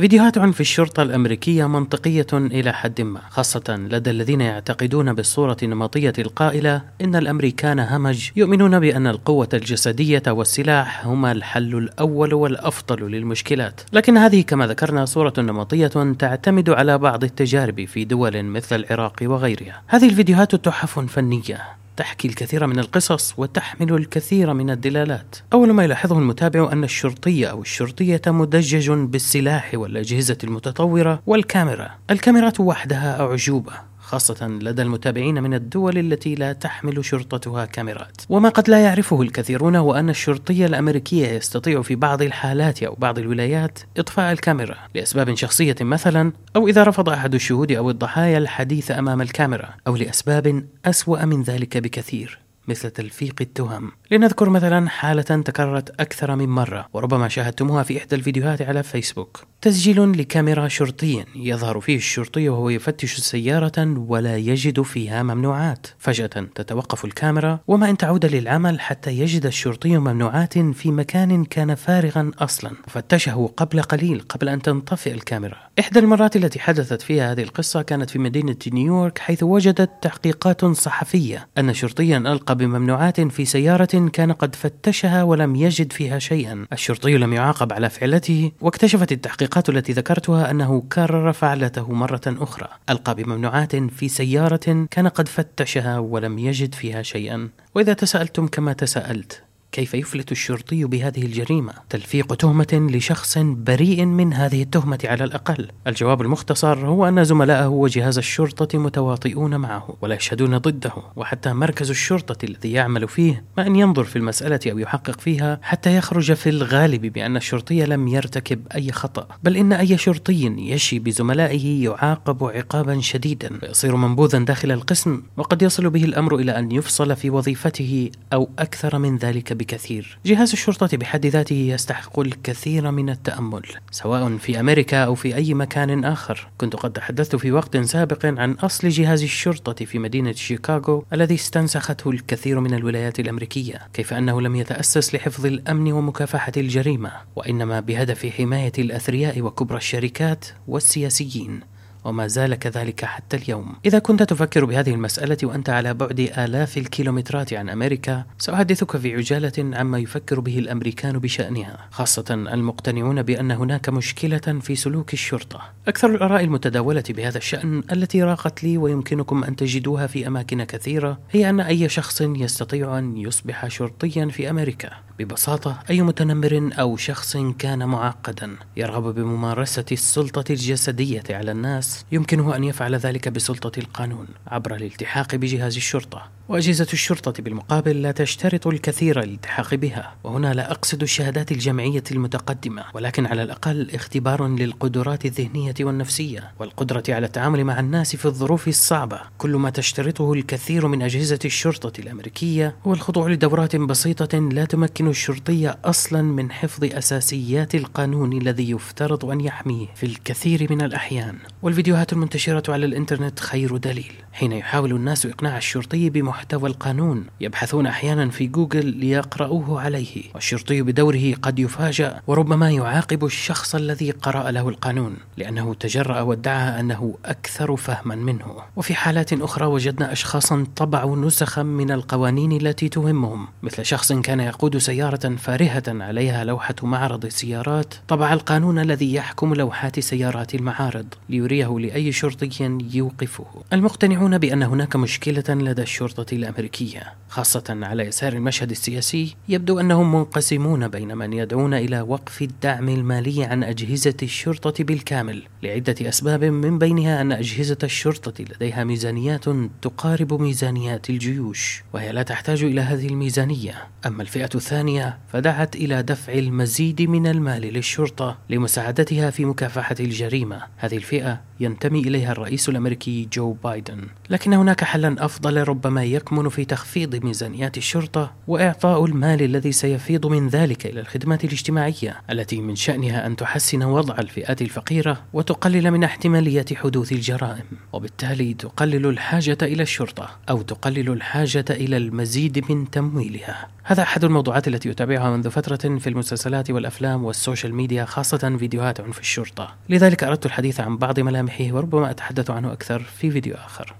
فيديوهات عنف الشرطة الأمريكية منطقية إلى حد ما خاصة لدى الذين يعتقدون بالصورة النمطية القائلة إن الأمريكان همج يؤمنون بأن القوة الجسدية والسلاح هما الحل الأول والأفضل للمشكلات. لكن هذه كما ذكرنا صورة نمطية تعتمد على بعض التجارب في دول مثل العراق وغيرها. هذه الفيديوهات تحف فنية تحكي الكثير من القصص وتحمل الكثير من الدلالات. أول ما يلاحظه المتابع أن الشرطي أو الشرطية مدجج بالسلاح والأجهزة المتطورة والكاميرا. الكاميرات وحدها أعجوبة خاصة لدى المتابعين من الدول التي لا تحمل شرطتها كاميرات. وما قد لا يعرفه الكثيرون هو أن الشرطي الأمريكية يستطيع في بعض الحالات أو بعض الولايات إطفاء الكاميرا لأسباب شخصية مثلا أو إذا رفض أحد الشهود أو الضحايا الحديث أمام الكاميرا أو لأسباب أسوأ من ذلك بكثير مثل تلفيق التهم. لنذكر مثلا حالة تكررت أكثر من مرة وربما شاهدتموها في إحدى الفيديوهات على فيسبوك. تسجيل لكاميرا شرطي يظهر فيه الشرطي وهو يفتش سيارة ولا يجد فيها ممنوعات. فجأة تتوقف الكاميرا وما إن تعود للعمل حتى يجد الشرطي ممنوعات في مكان كان فارغا أصلا. فتشه قبل قليل قبل أن تنطفئ الكاميرا. إحدى المرات التي حدثت فيها هذه القصة كانت في مدينة نيويورك حيث وجدت تحقيقات صحفية أن شرطيا ألقى بممنوعات في سيارة كان قد فتشها ولم يجد فيها شيئا. الشرطي لم يعاقب على فعلته واكتشفت التحقيقات التي ذكرتها أنه كرر فعلته مرة أخرى. ألقى بممنوعات في سيارة كان قد فتشها ولم يجد فيها شيئا. وإذا تساءلتم كما تساءلت كيف يفلت الشرطي بهذه الجريمة؟ تلفيق تهمة لشخص بريء من هذه التهمة على الأقل. الجواب المختصر هو أن زملائه وجهاز الشرطة متواطئون معه ولا يشهدون ضده، وحتى مركز الشرطة الذي يعمل فيه ما أن ينظر في المسألة أو يحقق فيها حتى يخرج في الغالب بأن الشرطي لم يرتكب أي خطأ، بل إن أي شرطي يشي بزملائه يعاقب عقابا شديدا ويصير منبوذا داخل القسم وقد يصل به الأمر إلى أن يفصل في وظيفته أو أكثر من ذلك بكثير. جهاز الشرطة بحد ذاته يستحق الكثير من التأمل، سواء في أمريكا أو في أي مكان آخر. كنت قد تحدثت في وقت سابق عن أصل جهاز الشرطة في مدينة شيكاغو الذي استنسخته الكثير من الولايات الأمريكية، كيف أنه لم يتأسس لحفظ الأمن ومكافحة الجريمة، وإنما بهدف حماية الأثرياء وكبرى الشركات والسياسيين. وما زال كذلك حتى اليوم. إذا كنت تفكر بهذه المسألة وأنت على بعد آلاف الكيلومترات عن أمريكا، سأحدثك في عجالة عما يفكر به الأمريكان بشأنها، خاصة المقتنعون بأن هناك مشكلة في سلوك الشرطة. أكثر الآراء المتداولة بهذا الشأن التي راقت لي ويمكنكم أن تجدوها في أماكن كثيرة هي أن أي شخص يستطيع أن يصبح شرطيا في أمريكا. ببساطة أي متنمر أو شخص كان معقدا يرغب بممارسة السلطة الجسدية على الناس يمكنه أن يفعل ذلك بسلطة القانون عبر الالتحاق بجهاز الشرطة. وأجهزة الشرطة بالمقابل لا تشترط الكثير للالتحاق بها. وهنا لا أقصد الشهادات الجامعية المتقدمة ولكن على الأقل اختبار للقدرات الذهنية والنفسية والقدرة على التعامل مع الناس في الظروف الصعبة. كل ما تشترطه الكثير من أجهزة الشرطة الأمريكية هو الخضوع لدورات بسيطة لا تمكن الشرطي أصلا من حفظ أساسيات القانون الذي يفترض أن يحميه في الكثير من الأحيان. والفيديوهات المنتشرة على الإنترنت خير دليل. حين يحاول الناس إقناع الشرطي بمحتوى القانون يبحثون أحيانا في جوجل ليقرأوه عليه. والشرطي بدوره قد يفاجأ وربما يعاقب الشخص الذي قرأ له القانون لأنه تجرأ وادعى أنه أكثر فهما منه. وفي حالات أخرى وجدنا أشخاصا طبعوا نسخا من القوانين التي تهمهم. مثل شخص كان يقود سيارة فارهة عليها لوحة معرض السيارات طبع القانون الذي يحكم لوحات سيارات المعارض ليريه لأي شرطي يوقفه. المقتنعون بأن هناك مشكلة لدى الشرطة الأمريكية خاصة على يسار المشهد السياسي يبدو أنهم منقسمون بين من يدعون إلى وقف الدعم المالي عن أجهزة الشرطة بالكامل لعدة أسباب من بينها أن أجهزة الشرطة لديها ميزانيات تقارب ميزانيات الجيوش وهي لا تحتاج إلى هذه الميزانية. أما الفئة الثانية فدعت إلى دفع المزيد من المال للشرطة لمساعدتها في مكافحة الجريمة. هذه الفئة ينتمي إليها الرئيس الأمريكي جو بايدن. لكن هناك حلا أفضل ربما يكمن في تخفيض ميزانيات الشرطة وإعطاء المال الذي سيفيض من ذلك إلى الخدمات الاجتماعية التي من شأنها أن تحسن وضع الفئات الفقيرة وتقلل من احتمالية حدوث الجرائم وبالتالي تقلل الحاجة إلى الشرطة أو تقلل الحاجة إلى المزيد من تمويلها. هذا أحد الموضوعات التي أتابعها منذ فترة في المسلسلات والأفلام وال social media خاصة فيديوهات عنف الشرطة. لذلك أردت الحديث عن بعض ملامحه وربما أتحدث عنه أكثر في فيديو آخر.